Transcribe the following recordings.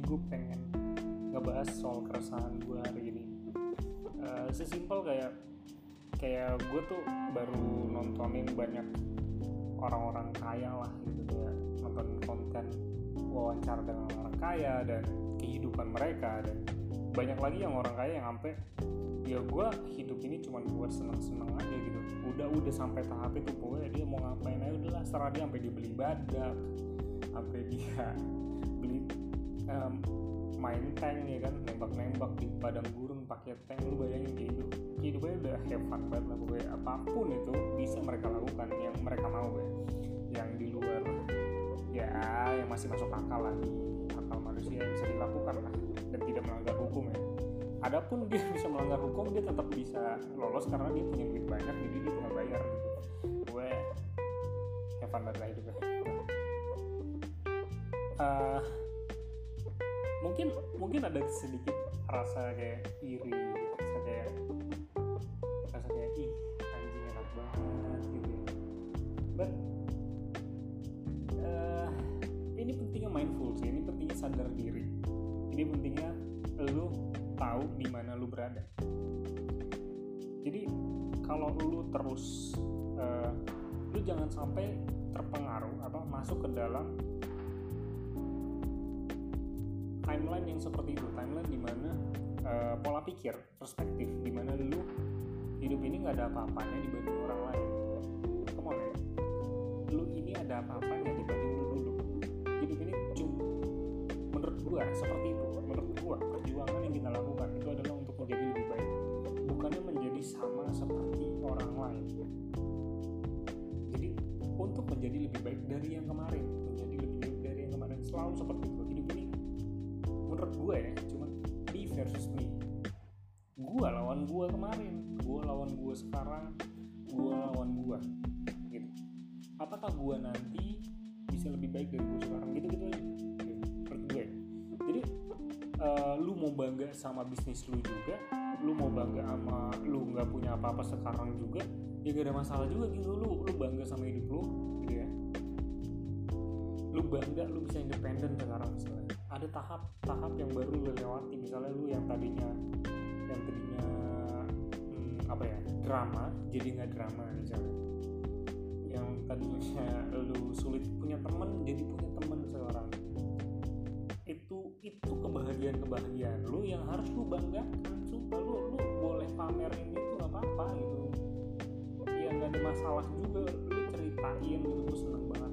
ini gue pengen ngebahas soal keresahan gue hari ini. Uh, sesimpel kayak kayak gue tuh baru nontonin banyak orang-orang kaya lah gitu kayak nonton konten wawancara dengan orang kaya dan kehidupan mereka dan banyak lagi yang orang kaya yang sampai ya gue hidup ini cuma buat seneng-seneng aja gitu. Udah udah sampai tahap itu pokoknya dia mau ngapain aja udahlah setelah dia sampai dia beli badak sampai dia beli um, main tank ya kan nembak-nembak di padang gurun pakai tank lu bayangin gitu hidupnya udah have fun banget lah pokoknya apa pun itu bisa mereka lakukan yang mereka mau ya. Yang di luar ya yang masih masuk akal lagi akal manusia yang bisa dilakukan lah dan tidak melanggar hukum ya. Adapun dia bisa melanggar hukum dia tetap bisa lolos karena dia punya duit banyak jadi dia tinggal bayar gitu. Gue have fun banget lah hidupnya. Uh, mungkin mungkin ada sedikit rasa kayak iri rasa kayak rasa kayak ih anjing enak banget gitu ya. But uh, ini pentingnya mindful sih ini pentingnya sadar diri. Ini pentingnya lu tahu di mana lu berada. Jadi kalau lu terus uh, lu jangan sampai terpengaruh apa masuk ke dalam timeline yang seperti itu. Timeline di mana uh, pola pikir perspektif di mana lu hidup ini nggak ada apa-apanya dibanding orang lain. Come on ya lu ini ada apa-apanya dibanding lu dulu? Hidup ini cuma menurut gua seperti itu. Menurut gua perjuangan yang kita lakukan itu adalah untuk menjadi lebih baik. Bukannya menjadi sama seperti orang lain. Jadi untuk menjadi lebih baik dari yang kemarin menjadi lebih baik dari yang kemarin. Selalu seperti itu menurut gue ya cuma me versus me gue lawan gue kemarin gue lawan gue sekarang gue lawan gue gitu. Apakah gue nanti bisa lebih baik dari gue sekarang? Gitu gitu aja gue. Jadi uh, lu mau bangga sama bisnis lu juga lu mau bangga sama lu nggak punya apa-apa sekarang juga ya gak ada masalah juga gitu. Lu lu bangga sama hidup lu gitu ya. Lu bangga lu bisa independen sekarang misalnya ada tahap-tahap yang baru lu lewati. Misalnya lu yang tadinya yang tadinya hmm, apa ya drama jadi nggak drama misalnya. Yang tadinya lu sulit punya temen jadi punya temen sekarang itu itu kebahagiaan kebahagiaan lu yang harus lu banggakan. Sumpah lu lu boleh pamerin itu nggak apa-apa gitu. Ya nggak ada masalah juga lu ceritain gitu gue seneng banget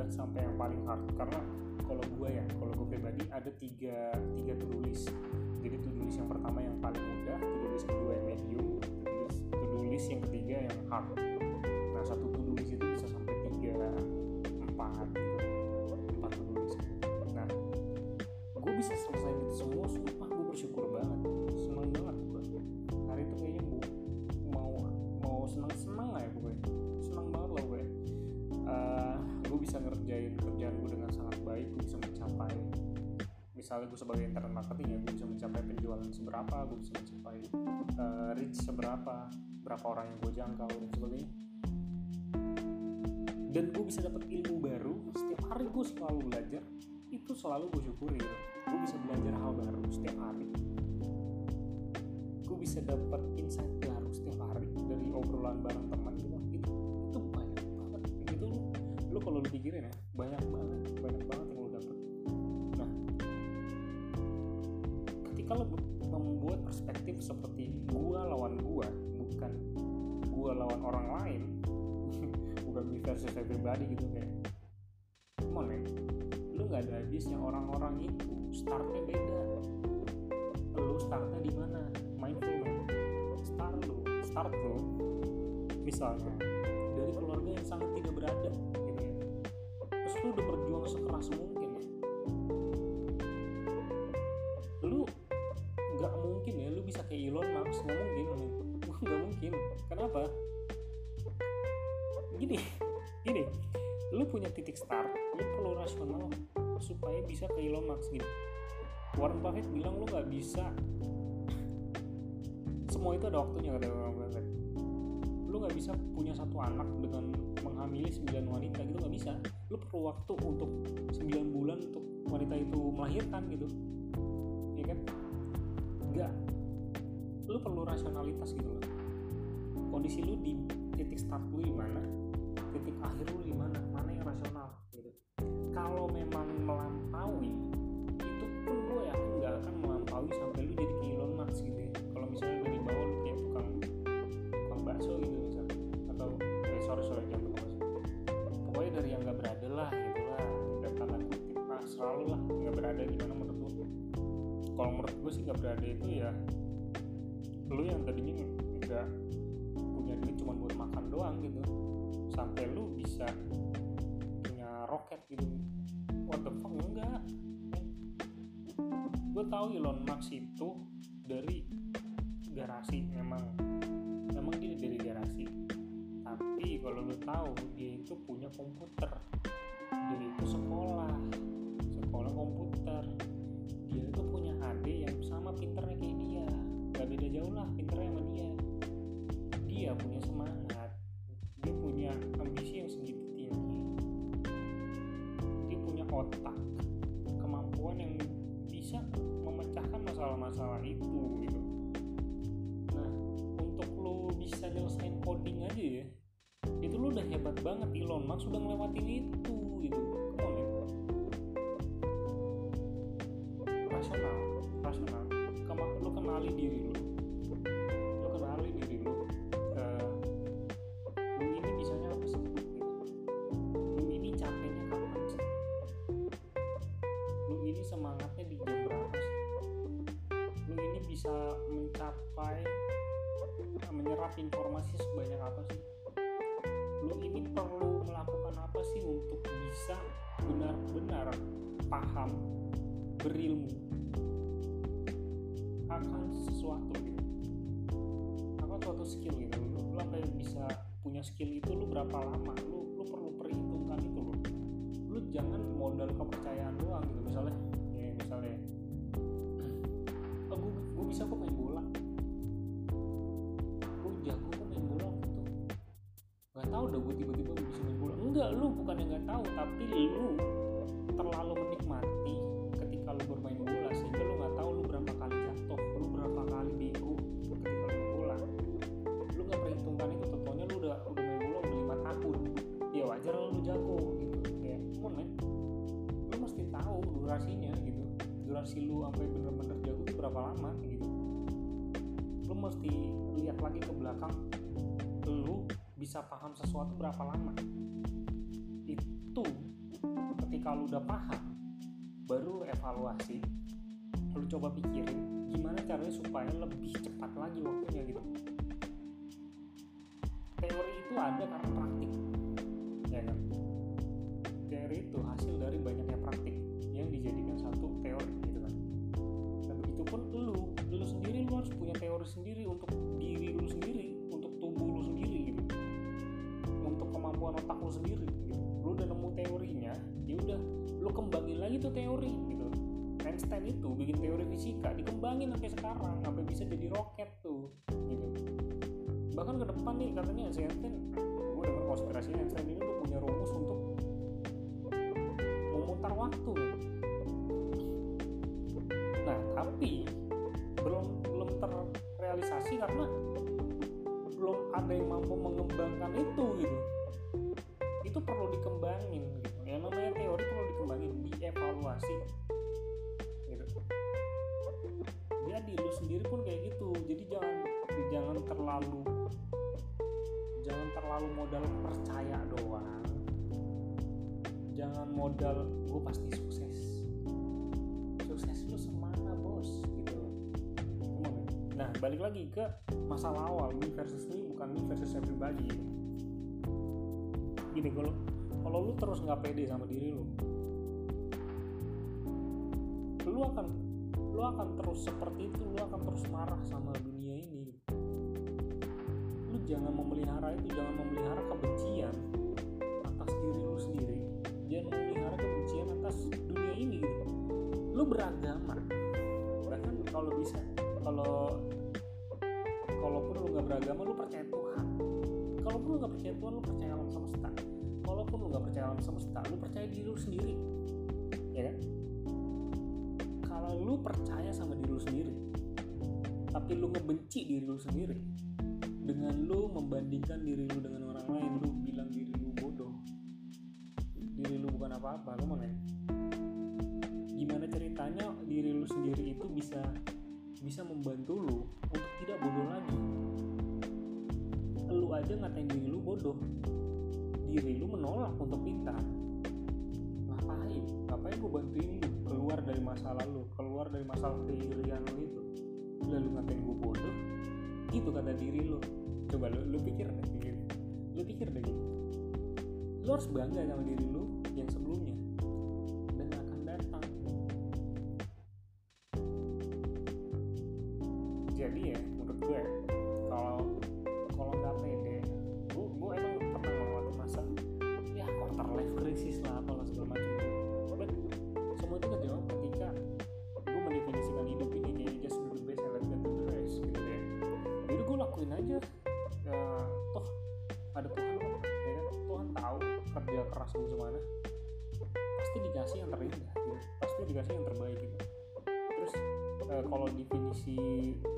mudah sampai yang paling hard. Karena kalau gue ya kalau gue pribadi ada tiga tiga to-do list. Jadi list yang pertama yang paling mudah to-do list kedua yang medium to-do list yang ketiga yang hard. Nah satu to-do list itu bisa sampai tiga empat gitu. Empat to-do list. Nah gue bisa selesai itu semua sumpah gue bersyukur banget. Seneng banget gue hari itu kayaknya bu mau mau seneng seneng misalnya gue sebagai internet marketing ya gue bisa mencapai penjualan seberapa gue bisa mencapai uh, reach seberapa berapa orang yang gue jangkau dan sebagainya. Dan gue bisa dapat ilmu baru setiap hari gue selalu belajar itu selalu gue syukuri gitu. gue bisa belajar hal baru setiap hari. Gue bisa dapat insight baru setiap hari dari obrolan bareng teman gitu itu itu banyak banget. Gitu lu lu kalau lu pikirin ya banyak banget banyak banget lu membuat perspektif seperti gua lawan gua bukan gua lawan orang lain bukan me versus everybody gitu kayak come on lu nggak ada habisnya orang-orang itu startnya beda. Lu startnya di mana? Mindful man start lu start lu misalnya dari keluarga yang sangat tidak berada gitu ya. Terus lu udah berjuang sekeras mungkin gini gini. Lu punya titik start lu perlu rasional supaya bisa ke Elon Musk gitu Warren Buffett bilang lu nggak bisa. Semua itu ada waktunya kata Warren Buffett. Lu nggak bisa punya satu anak dengan menghamili 9 wanita gitu nggak bisa. Lu perlu waktu untuk 9 bulan untuk wanita itu melahirkan gitu. Ya kan? Nggak. Lu perlu rasionalitas gitu loh. Kondisi lu di titik start lu di mana titik akhir lu di mana? Mana yang rasional? Gitu. Kalau memang melampaui itu pun gue yakin nggak akan melampaui sampai lu jadi kayak Elon gitu ya. Kalau misalnya dari bawah lu kayak tukang tukang bakso gitu misalnya atau eh sorry sorry jangan tukang bakso. Pokoknya dari yang nggak berada lah gitu lah. Dan tanda nah selalu lah nggak berada gimana menurut lu. Kalau menurut gue sih nggak berada itu ya lu yang tadinya nggak punya duit cuma buat makan doang gitu sampai lu bisa punya roket gitu. What the fuck? Enggak. Gue tahu Elon Musk itu dari garasi memang. Memang dia dari garasi. Tapi kalau lu tahu dia itu punya komputer. Dia itu sekolah. Sekolah komputer. Dia itu punya adik yang sama pinternya kayak dia. Gak beda jauh lah pinternya sama dia. Dia punya semangat Musk sudah ngelewatin itu gitu. Come man rasional rasional. Kema lo kenali diri lo lo kenali diri lu ini bisanya apa sih? Lu ini capeknya kapan sih? Lu ini semangatnya di jam berapa sih? Lu ini bisa mencapai eh, menyerap informasi sebanyak apa sih? Lu ini perlu benar-benar paham berilmu akan sesuatu. Gitu apa suatu skill gitu? Lu, lu bisa punya skill itu lu berapa lama? Lu lu perlu perhitungkan itu lu lu jangan modal kepercayaan doang gitu. Misalnya ya misalnya. Oh, gue, bisa kok main bola. Gue jago kok main bola gitu nggak tahu dah gue tiba-tiba bisa main bola. Enggak lu bukan yang nggak tahu tapi lu terlalu menikmati ketika lu bermain bola sehingga lu nggak tahu lu berapa kali jatuh lu berapa kali bego ketika lu bola. Lu nggak perhitungkan itu tentunya lu udah udah main bola udah lima tahun. Ya wajar lu jago gitu ya come on man. Lu mesti tahu durasinya gitu. Durasi lu sampai bener-bener jago itu berapa lama gitu. Lu mesti lihat lagi ke belakang lu bisa paham sesuatu berapa lama. Itu ketika lu udah paham baru lu evaluasi lu coba pikirin gimana caranya supaya lebih cepat lagi waktunya gitu. Teori itu ada karena praktik ya kan? Teori itu hasil dari banyaknya praktik yang dijadikan satu teori gitu kan. Dan begitu pun lu lu sendiri lu harus punya teori sendiri untuk diri lu sendiri untuk tubuh lu sendiri gitu. Untuk kemampuan otak lu sendiri gitu teorinya ya udah lu kembangin lagi tuh teori gitu. Einstein itu bikin teori fisika dikembangin sampai sekarang sampai bisa jadi roket tuh gitu. Bahkan ke depan nih katanya Einstein gue dengar konspirasi Einstein ini udah punya rumus untuk memutar waktu. Nah tapi belum belum terrealisasi karena belum ada yang mampu mengembangkan itu gitu itu perlu dikembangin gitu. Yang namanya teori perlu dikembangin dievaluasi gitu. Jadi lu sendiri pun kayak gitu. Jadi jangan jangan terlalu jangan terlalu modal percaya doang. Jangan modal gue pasti sukses. Sukses lu semana bos? Gitu nah balik lagi ke masalah awal. Me versus me bukan me versus everybody gini kalau kalau lu terus nggak pede sama diri lu lu akan lu akan terus seperti itu lu akan terus marah sama dunia ini. Lu jangan memelihara itu jangan memelihara kebencian atas diri lu sendiri. Jangan memelihara kebencian atas dunia ini gitu. Lu beragama. Bahkan kalau bisa kalau kalaupun lu nggak beragama lu percaya Tuhan. Kalaupun lu nggak percaya Tuhan lu percaya alam semesta lu nggak percaya alam semesta lu percaya diri lu sendiri. Ya kan? Kalau lu percaya sama diri lu sendiri tapi lu ngebenci diri lu sendiri dengan lu membandingkan diri lu dengan orang lain lu bilang diri lu bodoh diri lu bukan apa-apa lu mana gimana ceritanya diri lu sendiri itu bisa bisa membantu lu untuk tidak bodoh lagi? Lu aja ngatain diri lu bodoh diri lu menolak untuk pintar ngapain? Ngapain gue bantuin lu keluar dari masalah lu keluar dari masalah keirian lu itu. Lalu ngatain gue bodoh? Itu kata diri lu. Coba lu, lu pikir deh gitu. lu pikir deh gitu. Lu harus bangga sama diri lu yang sebelumnya. Dan akan datang. Jadi ya menurut gue kalau kalau lakuin aja. Ya, toh ada Tuhan ya kan? Tuhan tahu kerja keras gue semana pasti dikasih yang terindah gitu pasti dikasih yang terbaik gitu. Terus eh, kalau definisi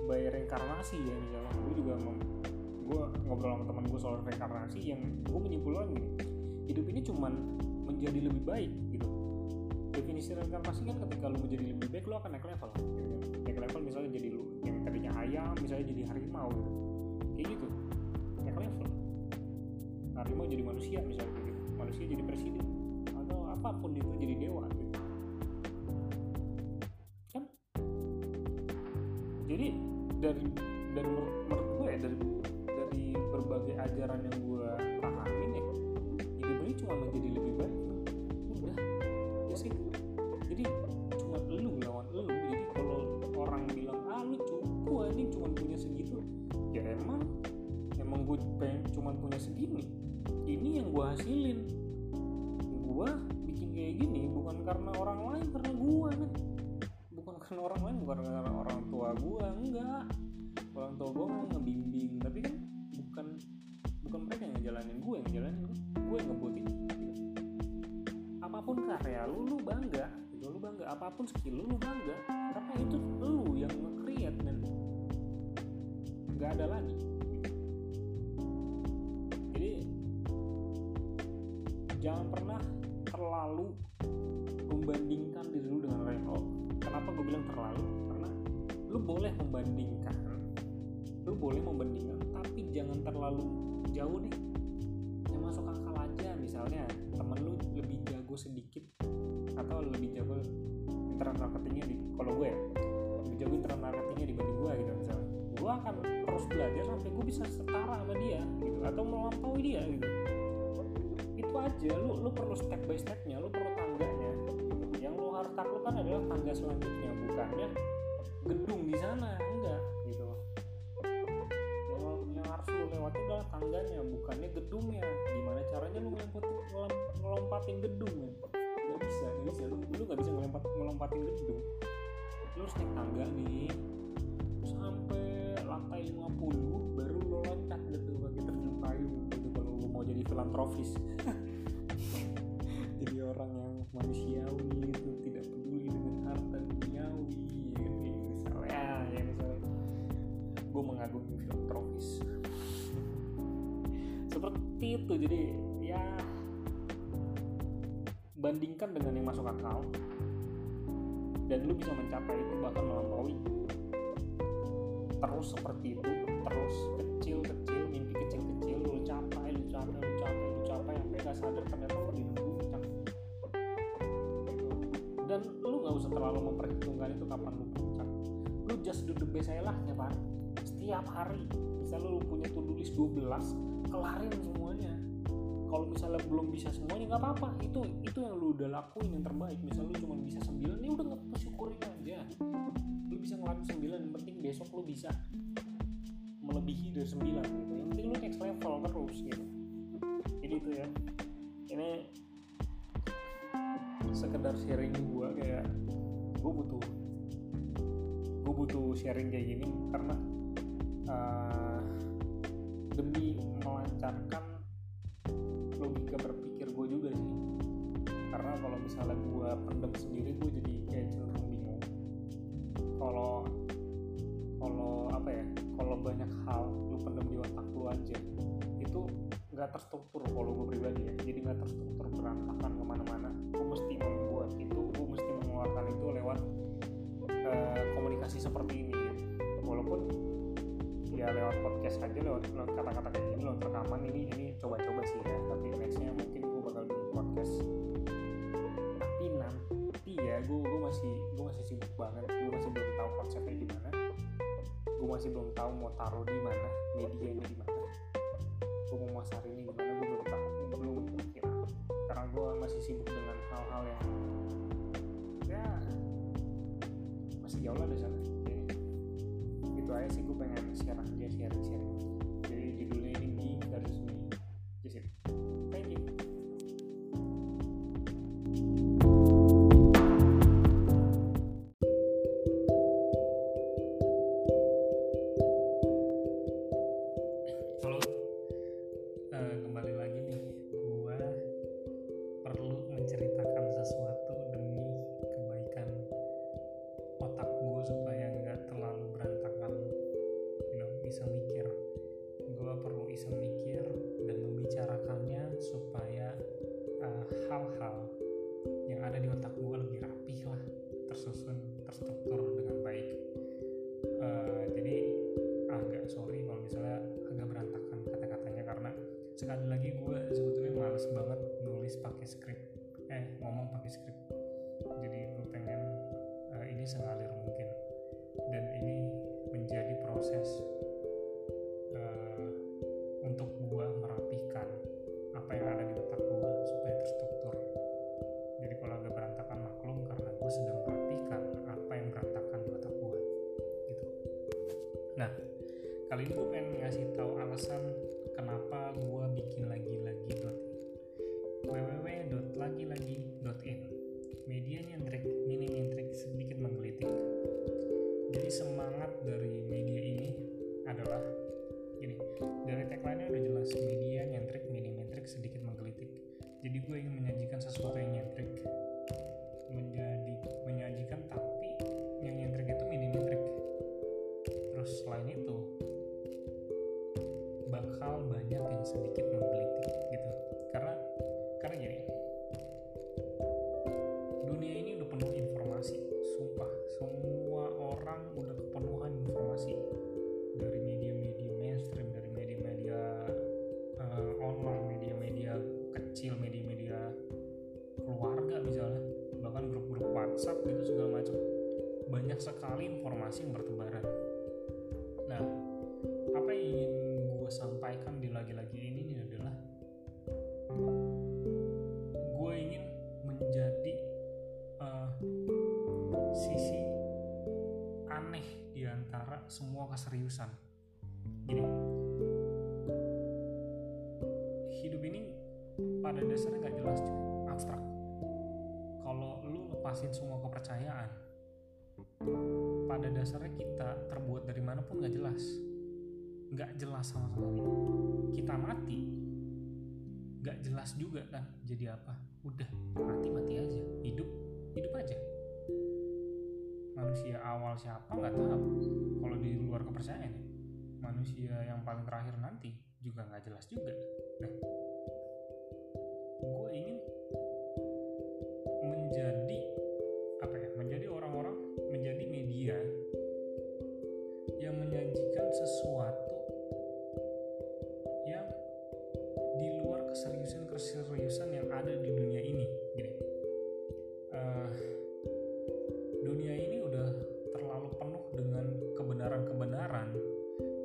by reinkarnasi ya misalnya gue juga gue ngobrol sama teman gue soal reinkarnasi yang gue menyimpulkan gini hidup ini cuman menjadi lebih baik gitu. Definisi reinkarnasi kan ketika lu menjadi lebih baik lu akan naik level gitu kan. naik level misalnya jadi lu yang tadinya ayam misalnya jadi harimau gitu kayak gitu. Naik level harimau jadi manusia misalnya gitu. Manusia jadi presiden. Atau apa pun itu jadi dewa gitu. Kan? Jadi dari dari menurut, gue ya dari dari berbagai ajaran yang gue pahamin ya hidup ini cuma menjadi lebih baik cuma segini. Ini yang gue hasilin. Gue bikin kayak gini bukan karena membandingkan diri lu dengan orang lain. Kenapa gue bilang terlalu? Karena lu boleh membandingkan. Lu boleh membandingkan tapi jangan terlalu jauh deh. Yang masuk akal aja misalnya temen lu lebih jago sedikit atau lebih jago internet marketingnya di kalau gue ya lebih jago internet marketingnya dibanding gue gitu misalnya. Gue akan terus belajar sampai gue bisa setara sama dia gitu atau melampaui dia gitu. Itu aja lu lu perlu step by stepnya tangga selanjutnya. Bukannya gedung di sana enggak gitu yang, harus lu lewati adalah tangganya bukannya gedungnya. Gimana caranya lu ngelompatin, ngelom- ngelompatin gedung men? Nggak bisa nggak bisa. Lu lu nggak bisa ngelompat ngelompatin gedung. Lu harus naik tangga nih sampai lantai 50 baru lo loncat gitu pakai terjun payung gitu kalau lu mau jadi filantropis. Jadi orang yang manusiawi itu gue mengagumi filantropis seperti itu jadi ya bandingkan dengan yang masuk akal dan lu bisa mencapai itu bahkan melampaui. Terus seperti itu terus kecil kecil mimpi kecil kecil lu capai lu capai lu capai lu capai sampai gak sadar ternyata lu di puncak dan lu nggak usah terlalu memperhitungkan itu kapan lu puncak. Lu just do the best lah ya pak setiap hari. Misalnya lu punya to do list 12 kelarin semuanya. Kalau misalnya belum bisa semuanya nggak apa-apa. Itu itu yang lu udah lakuin yang terbaik. Misalnya lu cuma bisa 9 ya udah nggak syukurin aja. Lu bisa ngelakuin 9 yang penting besok lu bisa melebihi dari 9 gitu. Yang penting lu next level terus gitu. Jadi itu ya. Ini sekedar sharing gue kayak gue butuh gue butuh sharing kayak gini karena uh, demi melancarkan logika berpikir gue juga sih. Karena kalau misalnya gue pendem sendiri gue jadi kayak cenderung bingung. Kalau kalau apa ya kalau banyak hal lu pendem di otak lu aja itu nggak terstruktur kalau gue pribadi ya. Jadi nggak terstruktur berantakan ke mana-mana. Gue mesti membuat itu gue mesti mengeluarkan itu lewat uh, komunikasi seperti ini ya lewat podcast aja lewat, kata-kata kayak gini lewat rekaman ini ini coba-coba sih ya. Tapi nextnya mungkin gue bakal bikin podcast. Tapi nanti ya gue gue masih gue masih sibuk banget. Gue masih belum tahu konsepnya gimana gue masih belum tahu mau taruh di mana medianya di mana. Gue mau masar ini gimana gue belum tahu belum ya, karena gue masih sibuk dengan hal-hal yang ya masih jauh lah dari sana pengen share sekali lagi gue sebetulnya males banget nulis pakai skrip. Eh ngomong pakai skrip. Jadi gue pengen eh, ini sengalir bakal banyak yang sedikit menggelitik kita terbuat dari mana pun nggak jelas. Nggak jelas sama sekali. Kita mati nggak jelas juga kan jadi apa. Udah mati mati aja. Hidup hidup aja. Manusia awal siapa nggak tahu. Kalau di luar kepercayaan ya. Manusia yang paling terakhir nanti juga nggak jelas juga. Nah gue ingin keseriusan yang ada di dunia ini. Gini. Uh, dunia ini udah terlalu penuh dengan kebenaran-kebenaran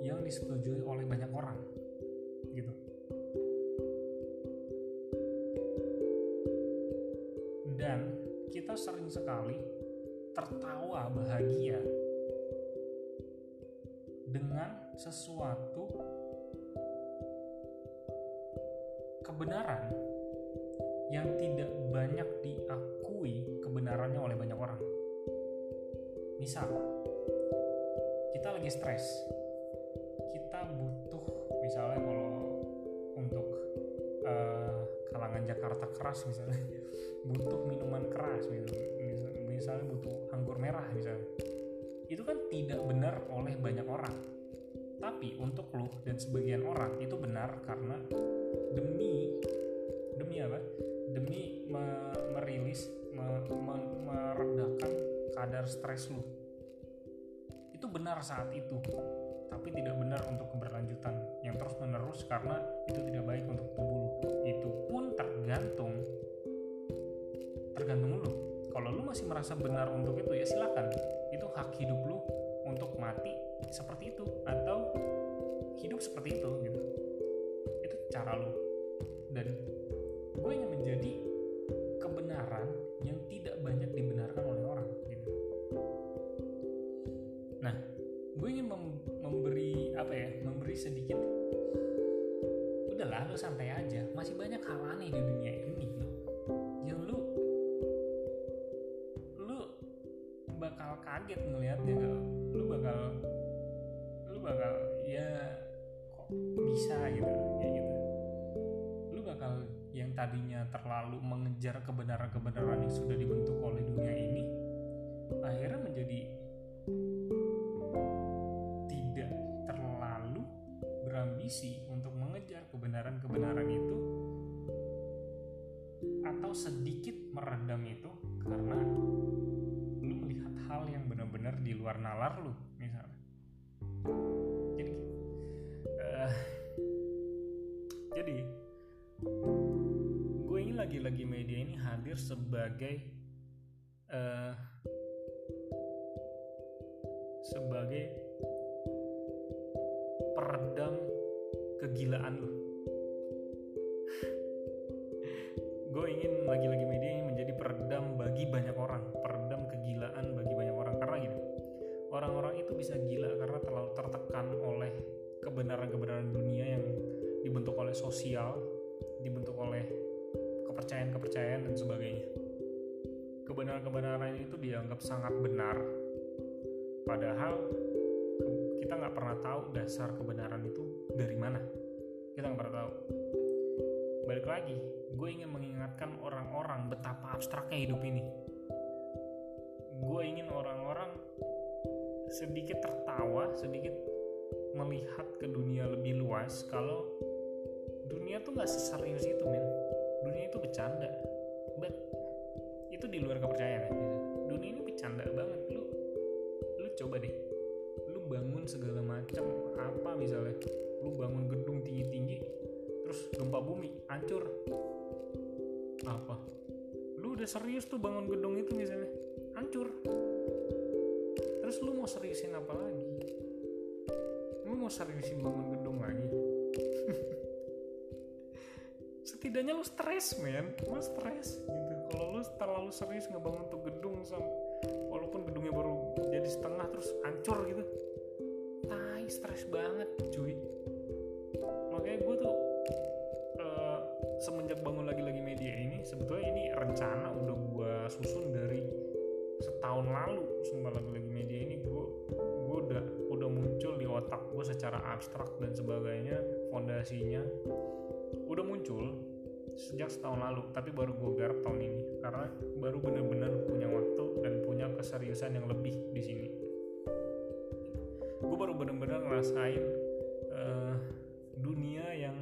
yang disetujui oleh banyak orang gitu. Dan kita sering sekali tertawa bahagia dengan sesuatu kebenaran yang tidak banyak diakui kebenarannya oleh banyak orang. Misal, kita lagi stres, kita butuh misalnya kalau untuk uh, kalangan Jakarta keras misalnya. Butuh minuman keras gitu misalnya butuh anggur merah misalnya. Itu kan tidak benar oleh banyak orang. Tapi untuk lu dan sebagian orang itu benar karena demi demi apa? Demi me merilis me me meredakan kadar stres lu. Itu benar saat itu tapi tidak benar untuk keberlanjutan yang terus menerus karena itu tidak baik untuk tubuh lu. Itu pun tergantung tergantung lu. Kalau lu masih merasa benar untuk itu ya silakan. Itu hak hidup lu untuk mati seperti itu atau hidup seperti itu gitu. Itu cara lu dan gue ingin menjadi kebenaran yang tidak banyak dibenarkan oleh orang gitu. Nah gue ingin mem memberi apa ya memberi sedikit udahlah lu santai aja. Masih banyak hal aneh di dunia ini loh yang lu lu bakal kaget ngelihatnya gak tadinya terlalu mengejar kebenaran-kebenaran yang sudah dibentuk oleh dunia ini akhirnya menjadi tidak terlalu berambisi untuk mengejar kebenaran-kebenaran itu atau sedikit meredam itu karena lu melihat hal yang benar-benar di luar nalar lu lagi-lagi media ini hadir sebagai uh, sebagai peredam kegilaan lu. Gue ingin lagi-lagi media ini menjadi peredam bagi banyak orang peredam kegilaan bagi banyak orang. Karena gini orang-orang itu bisa gila karena terlalu tertekan oleh kebenaran-kebenaran dunia yang dibentuk oleh sosial dibentuk oleh kepercayaan-kepercayaan dan sebagainya. Kebenaran-kebenaran itu dianggap sangat benar. Padahal kita nggak pernah tahu dasar kebenaran itu dari mana. Kita nggak pernah tahu. Balik lagi gue ingin mengingatkan orang-orang betapa abstraknya hidup ini. Gue ingin orang-orang sedikit tertawa sedikit melihat ke dunia lebih luas kalau dunia tuh nggak seserius itu men dunia itu bercanda. But itu di luar kepercayaan ya. Dunia ini bercanda banget. Lu lu coba deh. Lu bangun segala macam apa misalnya. Lu bangun gedung tinggi-tinggi terus gempa bumi hancur. Apa? Lu udah serius tuh bangun gedung itu misalnya hancur. Terus lu mau seriusin apa lagi? Lu mau seriusin bangun gedung lagi setidaknya lu stres men. Lu stres gitu. Kalau lu terlalu serius ngebangun tuh gedung sama walaupun gedungnya baru jadi setengah terus hancur gitu. Tai stres banget. Cuy. Makanya gue tuh uh, semenjak bangun lagi-lagi media ini sebetulnya ini rencana udah gue susun dari setahun lalu sumpah lagi-lagi media ini. Gue gue udah udah muncul di otak gue secara abstrak dan sebagainya fondasinya muncul sejak setahun lalu tapi baru gue garap tahun ini karena baru benar-benar punya waktu dan punya keseriusan yang lebih di sini. Gue baru benar-benar ngerasain uh, dunia yang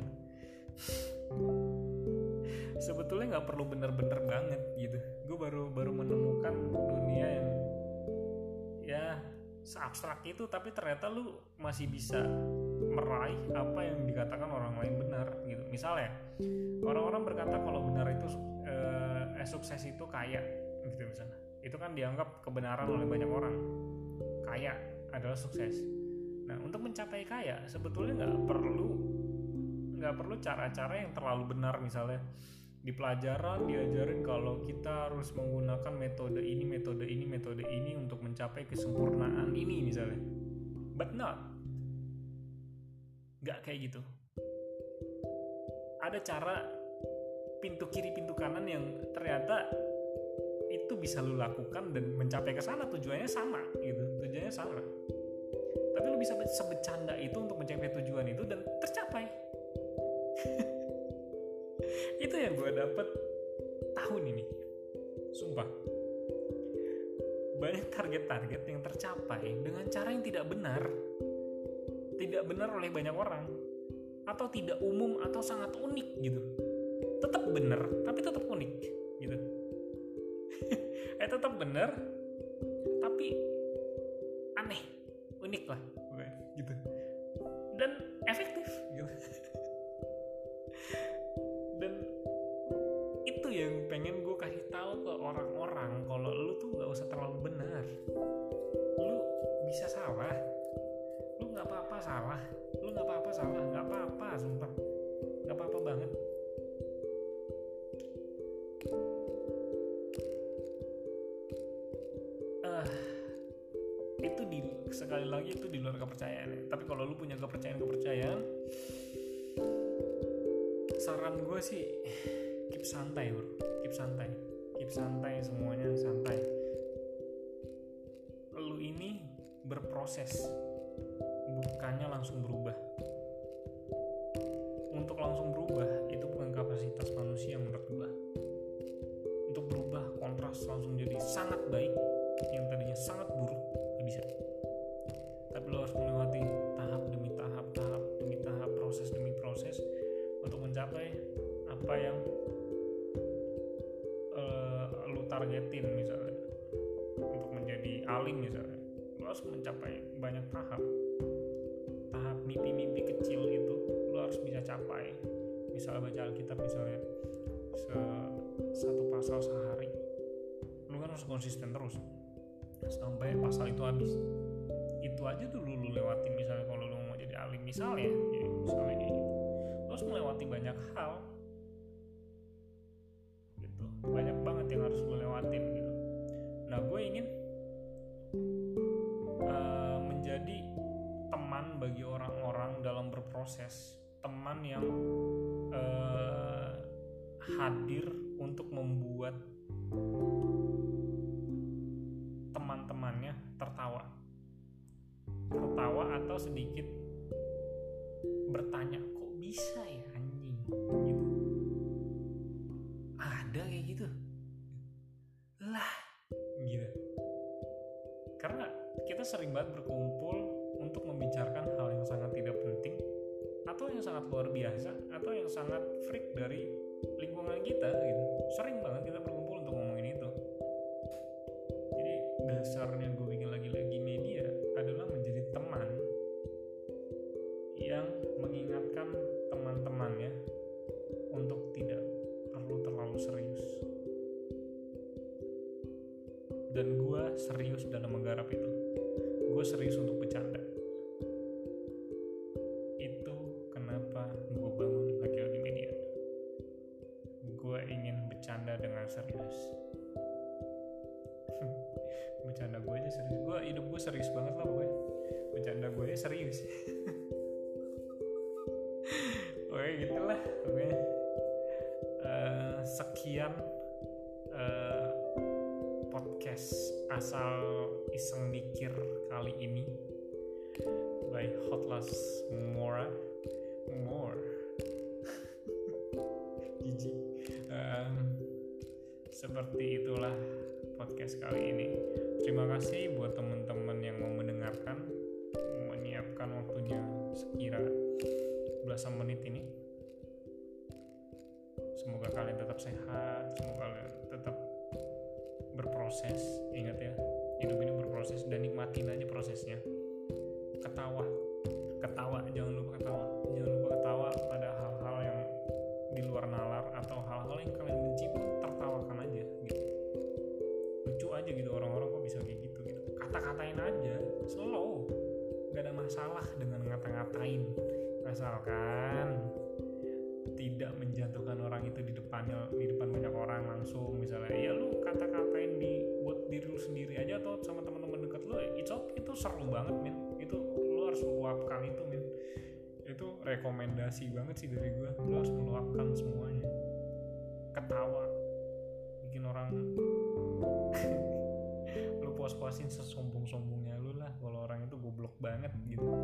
sebetulnya nggak perlu bener-bener banget gitu. Gue baru baru menemukan dunia yang ya seabstrak itu tapi ternyata lu masih bisa meraih apa yang dikatakan orang lain benar gitu. Misalnya orang-orang berkata kalau benar itu eh, eh, sukses itu kaya gitu misalnya. Itu kan dianggap kebenaran oleh banyak orang. Kaya adalah sukses. Nah untuk mencapai kaya sebetulnya nggak perlu nggak perlu cara-cara yang terlalu benar. Misalnya di pelajaran diajarin kalau kita harus menggunakan metode ini metode ini metode ini untuk mencapai kesempurnaan ini misalnya. But not nggak kayak gitu. Ada cara pintu kiri pintu kanan yang ternyata itu bisa lu lakukan dan mencapai ke sana. Tujuannya sama gitu. Tujuannya sama. Tapi lu bisa sebecanda itu untuk mencapai tujuan itu dan tercapai. Itu yang gue dapet tahun ini. Sumpah. Banyak target-target yang tercapai dengan cara yang tidak benar tidak benar oleh banyak orang atau tidak umum atau sangat unik gitu. Tetap benar tapi tetap unik gitu. Eh tetap benar tapi aneh unik lah gitu. Dan efektif. Gitu sekali lagi itu di luar kepercayaan. Ya. tapi kalau lu punya kepercayaan kepercayaan saran gue sih keep santai bro. Keep santai. Keep santai semuanya santai. Lu ini berproses. Bukannya langsung berubah harus melewati tahap demi tahap tahap demi tahap proses demi proses untuk mencapai apa yang uh, lu targetin misalnya. Untuk menjadi alim misalnya. Lo harus mencapai banyak tahap. Tahap mimpi-mimpi kecil itu lo harus bisa capai. Misalnya baca Alkitab misalnya se satu pasal sehari. Lu kan harus konsisten terus. Sampai pasal itu habis. Itu aja dulu lu lewatin misalnya kalau lu mau jadi alim misalnya ya, misalnya kayak gitu. Harus melewati banyak hal. Gitu. Banyak banget yang harus lu lewatin gitu. Nah gue ingin uh, menjadi teman bagi orang-orang dalam berproses. Teman yang uh, hadir untuk membuat atau sedikit bertanya kok bisa ya anjing? Gitu. Ada kayak gitu? Lah gitu. Karena kita sering banget berkumpul untuk membicarakan hal yang sangat tidak penting atau yang sangat luar biasa atau yang sangat freak dari lingkungan kita gitu. Sering banget kita berkumpul untuk ngomongin itu. Jadi dasarnya aja serius. Gue hidup gue serius banget lah gue bercanda gue aja serius. Oke gitulah oke uh, sekian uh, podcast asal iseng mikir kali ini. By Hotlas Mora. More Gigi seperti itulah podcast kali ini terima kasih buat teman-teman yang mau mendengarkan menyiapkan waktunya sekira belasan menit ini. Semoga kalian tetap sehat semoga kalian tetap berproses ingat ya hidup ini berproses dan nikmatin aja prosesnya. Ketawa ketawa jangan lupa ketawa jangan lupa ketawa pada hal-hal yang di luar nalar atau hal-hal yang kalian benci pun tertawakan aja gitu. Lucu aja gitu orang-orang kata-katain aja. Slow. Gak ada masalah dengan ngata-ngatain. Asalkan tidak menjatuhkan orang itu di depannya di depan banyak orang langsung. Misalnya ya lu kata-katain di buat diri lu sendiri aja atau sama teman-teman dekat lu it's okay. Itu seru banget men itu lu harus meluapkan itu men itu rekomendasi banget sih dari gue lu harus meluapkan semuanya banget gitu